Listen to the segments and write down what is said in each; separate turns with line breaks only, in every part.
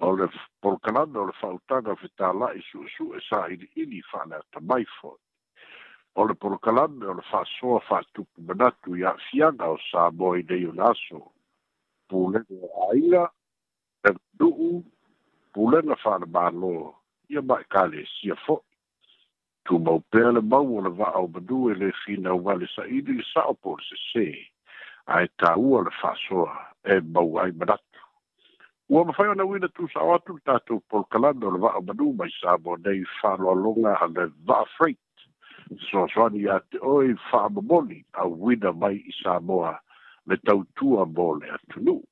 o le polokalana o le fa'autaga fetala'i su'esu'e sa ili'ili fa'aleatamai fo'i o le polokalame o le fa'asoa fa'atupu manatu i a'afiaga o sa moa i nei o e le aso pulele o a'aila e manu'u pulega fa'alemālō ia ma ekalesia fo'i tumau pea le mau o le va'ao manu e le finauga le sa'ili le sa'o po o le sesē ae tāua o le fa'asoa e mau ai manatu ua mafai ona uina tusao atu le tatou polokalana o le va'a manū mai sa mo nei fa'aloaloga a le va'a freight soasoani iā te oe fa'amomoli auina mai i sa moa le tautua mo le atunuu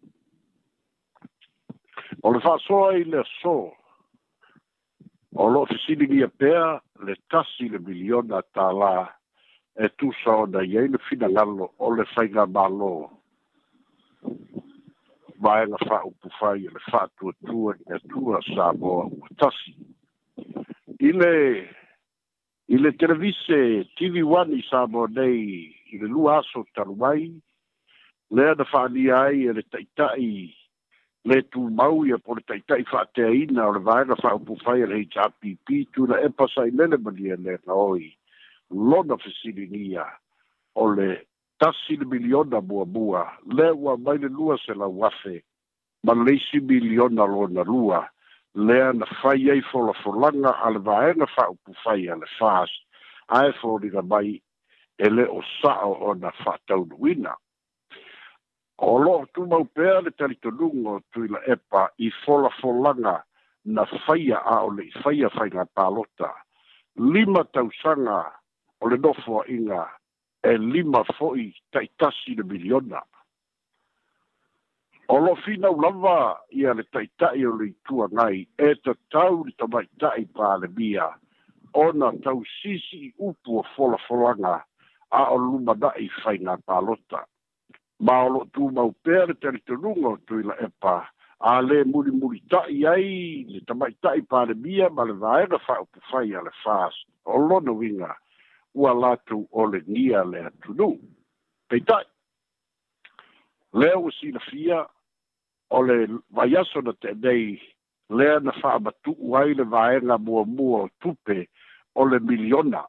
o le fa'asoa ai le aso o lo'o fesiligia pea le tasi le miliona tālā e tusa ona i ai le finagalo o le faiga mālō vai vaega faaupufai e le faatuatua i atua sa moa ua tasi i le i le televise tv 1 i sa moa nei i le lua aso talu ai lea na faaalia ai e le taʻitaʻi le tumau ia po le na faateaina o le vaega faaupufai e le hpp tuna epa sailele malia lea naoi lona fesiligia o le tasi le miliona buabua le ua mai le lua se lau afe ma leisi miliona na lua lea na fai ai folafolaga a le vaega fa'aupu fai a le fas ae folila mai e lē o sa'o ona fa'ataunuina o lo'o tumau pea le talitonuga tui la epa i folafolaga na faia a o le'i faia faigā palota lima tausanga o le inga, e lima foi taitasi le miliona. O lo fina ulava ia le taitai o le itua ngai e ta tau li tamai tai pa le mia o na tau sisi i upu o fola folanga a o luma dai fai ngā pālota. Ma o lo tu mau pere tere te rungo tui la epa a le muri muri tai ai le tamai tai pa le mia ma le vaega fai upu fai a le fās o lo na winga ua latou o le nia le atunū peitai lea ua silafia o le vaiaso na teanei lea na fa'amatu'u ai le vaega muamua o tupe o le miliona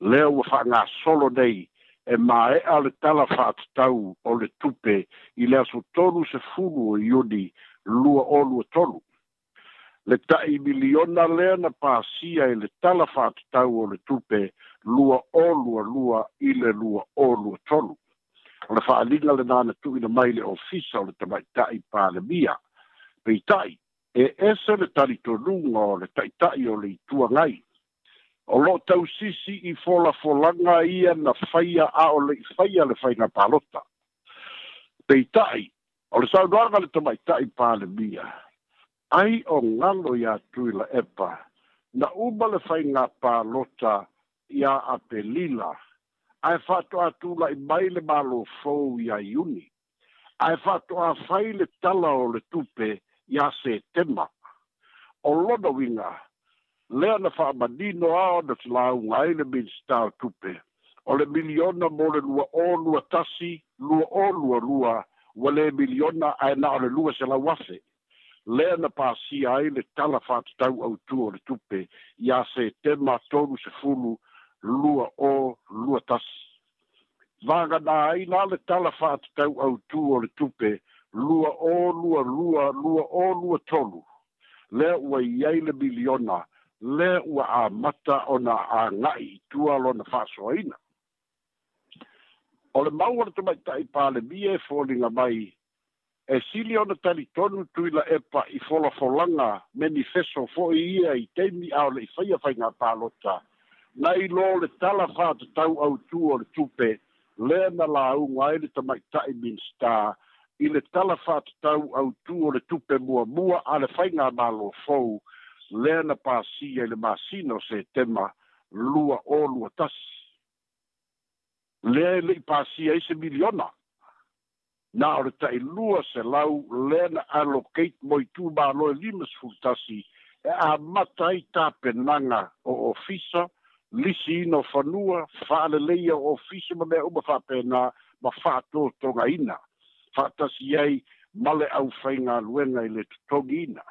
lea ua fa'agasolo nei e mae'a le tala fa'atatau o le tupe i le aso tolu sefulu o iuni lua olu tolu le ta'i miliona lea na pasia i le tala fa'atatau o le tupe lua o lua lua i le lua o lua tonu. O le whaalinga le nāna tu i na mai le ofisa o le tamaitai pālemia. Pei tai, e ese le tari tonu o le taitai o le itua ngai. O lo tau sisi i fola folanga ia na whaia a o le whaia le whaina pālota. Pei tai, o le saunuanga le tamaitai pālemia. Ai o ngalo ya tui la epa, na uba le whaina pālota pālota ia a Ai fatto a tula i baile malo fou ia iuni. Ai fatto a faile talla o le tupe ia se tema. O lona winga, le na faa madino ao na tila unga aile minsta o tupe. O le miliona mole lua o lua tasi, lua o lua lua, wale miliona aina o le lua se la wase lea na pasia ai le tala fa autua o le tupe iā setema tolu sefulu lua o lua tasi. Vaga na aina le tala fatu tau au tu o le tupe, lua o lua lua, lua o lua tolu. Lea ua iei le miliona, lea ua a mata o na a ngai tua lo na faso aina. O le maua tu mai tai pā le mie e fōlinga mai, e sili ona tali tonu tui e pa i fola folanga meni feso fo ia i teimi au le i whaia whainga pā lota. Lota nai lo le tala fatatau autū o le tupe lea na lauga ai le tamaitaʻi minstar i le tala fatatau autū o le tupe muamua a le faiga malo fou lea na pasia i le masina o setema lua o lua tasi lea e leʻi pasia ai se miliona na o le taʻilua se lau lea na alocate mo itū malo e limasefulutasi e amata ai tapenaga o ofisa lisi ino fanua faaleleia o ofisi ma mea uma faapena ma faatotogaina faatasi ai ma le aufaigaluega i le totogiina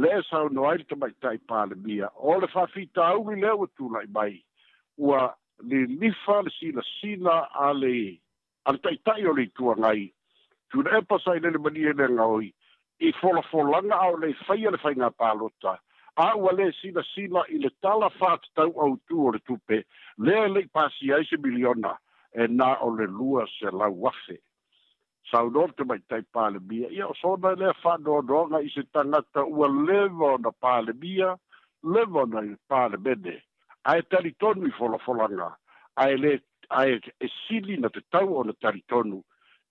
lē sauno ai le tamaitaʻi palemia o le faafitauli o ua tulaʻi mai ua lilifa le silasila a le a le tai o le ituagai e e i tu lele malia i le agaoi i folafolaga ao lei au le faigā palota au ale sila sila i le tala fat tau au tu o le tupe le le pasi ai se miliona e na o le lua se la wafe sa o norte mai tai pale bia ia so na le fa do do na i se tangata u le vo na pale bia le vo na i pale bede ai tali tonu i folo folanga ai le ai e sili na te tau o le tali tonu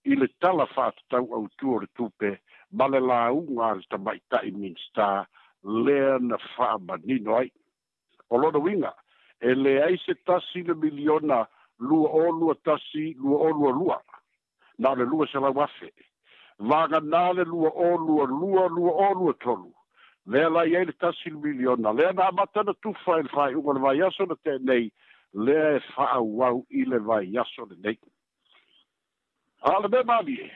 i le tala fat tau au tu o le tupe ma le la unga al tamaita i minstaa lea na fa'amanino ai o lona uiga e leai se tasi le miliona lua o lua tasi lua o lua lua na o le lua salau afe vaganā le lua o lua lua lua o lua tolu lea lai ai le tasi le miliona lea na amata tufa i le faai'uga le vaiaso na tenei lea e fa'auau i le vaiaso lenei a le mea malie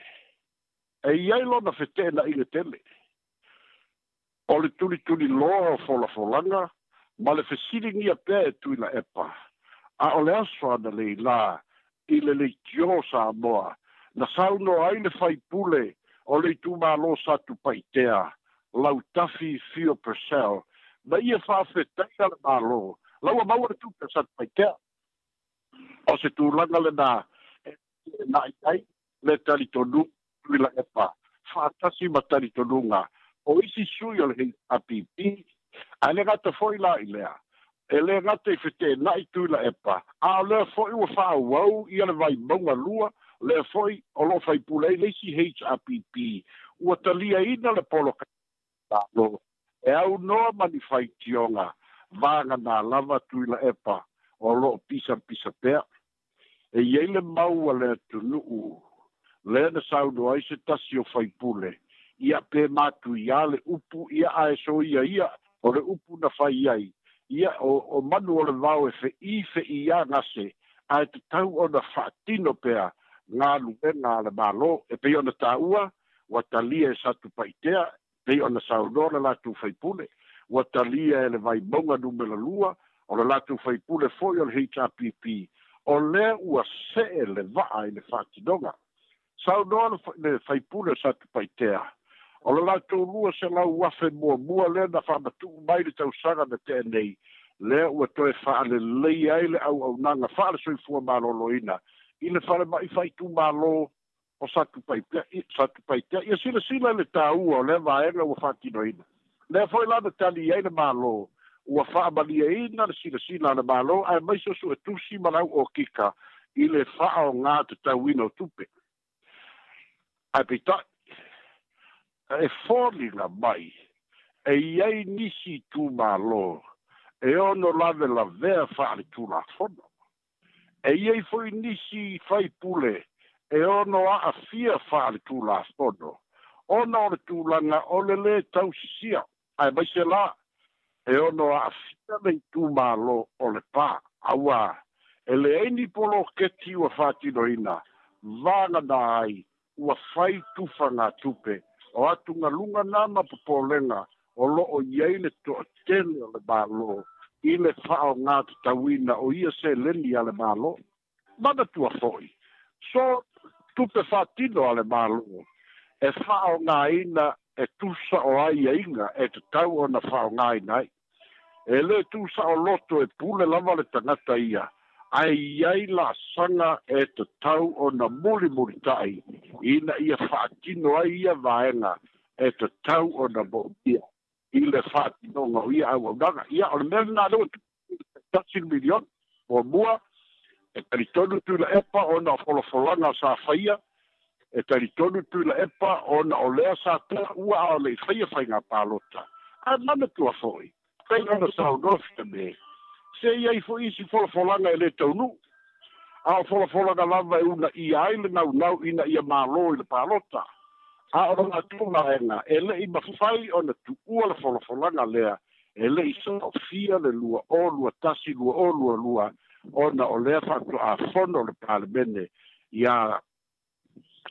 e iai lona fete'ena'i le tele o le loa o folafolaga ma le fesiligia pea e tuila epa a o le aso ana le i le leitio samoa na saunoa ai le faipule o le itumālō sa tupaitea lautafi fio persel ma ia faafetai a le mālō laua maua le tupe sa tupaitea o se tulaga lenā e, na ai ai le talitonuu tuila epa faatasi ma talitonuga o isi sui o le hei apipi, a le gata fwoi la i lea, e le gata i fete na i tui la epa, a le fwoi wa wha wau, i ale vai maunga lua, le fwoi o lo fai pulei, le isi hei HRPP, ua talia ina le polo ka e au noa mani fai tionga, vanga na lava tui la epa, o lo pisa pisa pea, e yele maua le tunu u, le na saudo se tasio fai pulei, ia pe matu ia le upu ia ae so ia ia o le upu na fai ai. Ia o, o manu o le vau e fe i fe i a ngase a e tau o na whaatino pea ngā lue ngā le malo e pe ona tā ua wa talia e satu paitea pe ona saunora la tu faipule wa talia e le vai monga numela lua o le latu faipule foi o le HRPP o le ua se e le vaa e le whaatinonga. Saunora le faipule satu paitea o le latou lua se lau afe muamua lea na faamatuu mai le tausaga na teenei lea ua toe faalelei ai le auaunaga faale soifua malōlōina i le falema'i faitumālō o satu paitea'i e silasila le tāua o lea vaega ua faatinoina lea fo'i la na tali ai le mālō ua fa'amaliaina le silasila le mālō ae mai so su'e tusi ma lau ōkika i le fa'aogā tatauina o tupe ae peita'i e fōli ngā mai, e iei nisi tū mā lō, e ono lawe la vea whāre tū la whono. E iei fōi nisi whai pule, e ono a a fia whāre tū la whono. Ona ore tū langa, o le le tau sia, ai mai se lā, e ono a a fia mei tū mā lō, o le pā, awa, e le eini polo ke tiwa whātino ina, vāna nā ai, ua whai tūwha ngā tūpe, o atu nga lunga nā ma pupolenga o lo o iei le to atene o ba lo i le whao ngā te tawina o ia se leni a le bālo mana tua fhoi so tupe whātino ale ba lo e whao ngā ina e tusa o ai a inga e te tau o na whao ngā inai e le tusa o loto e pule lava le tangata ia ai ai la sanga e te tau o na muri muri tai ina ia whaatino ai ia vaenga e te tau o na bobia i le no ngau ia au au nanga ia o le mele nā lewa tatsin milion o mua e tari tonu tu la epa o na wholofolanga sa whaia e tari tonu tu la epa o na olea sa ta ua a le whaia whainga pālota a mana tua fhoi whaingana sa o nofi me se i ai fo isi fola fola nga ele tau nu. A o fola fola nga lava e una i aile nau nau ina i a malo i le palota. A o ronga tunga e nga ele i mafufai o na tu ua le fola fola nga lea. Ele i sa o fia le lua o lua tasi lua o lua lua o na o lea fatu a fono le palemene i a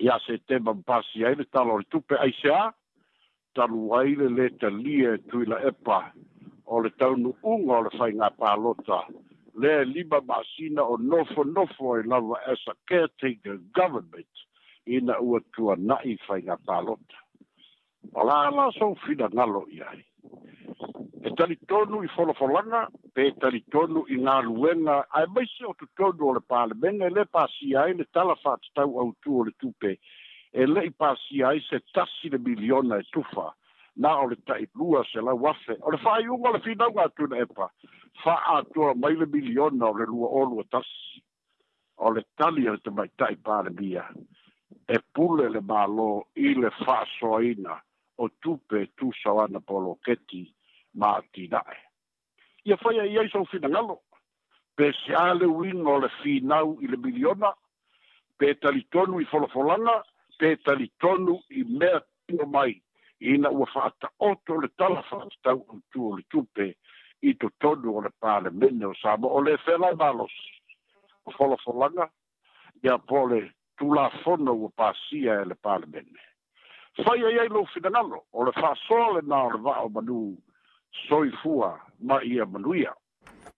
i a se te mampasi aile talo le tupe aisea. Talu aile le talie e tui la epa o le taunu unga o le whainga pālota. Le lima masina o nofo nofo e lava as a caretaker government ina ua tua nai whainga pālota. O la la sou fina ngalo i ai. E tali tonu i wholofolanga, pe tali tonu i ngā luenga, ai maise o tu tonu o le pālemenga, e le pāsi ai le talafat tau au tu o le tupe, e le i pāsi ai se tasi le miliona e tufaa na o le tai lua se la wafe o le fai unga le fina unga atu na epa fa atua mai le miliona o le lua o tas o le tali o te mai tai pāre bia e pule le malo i le fa soina o tupe tu sawana polo keti ma ati nae ia fai a iai sau fina ngalo pe se ale uing o le finau i le miliona pe talitonu i folofolanga pe talitonu i mea tino mai ina ua faata oto le talafa tau utu o le tupe i to tonu o le palemene o sama o le efela e malos o folofolaga ia po le tulafono ua pasia e le palemene faia iai lou finagalo o le faasoa lenā o le vaa o manū soifua ma ia manuia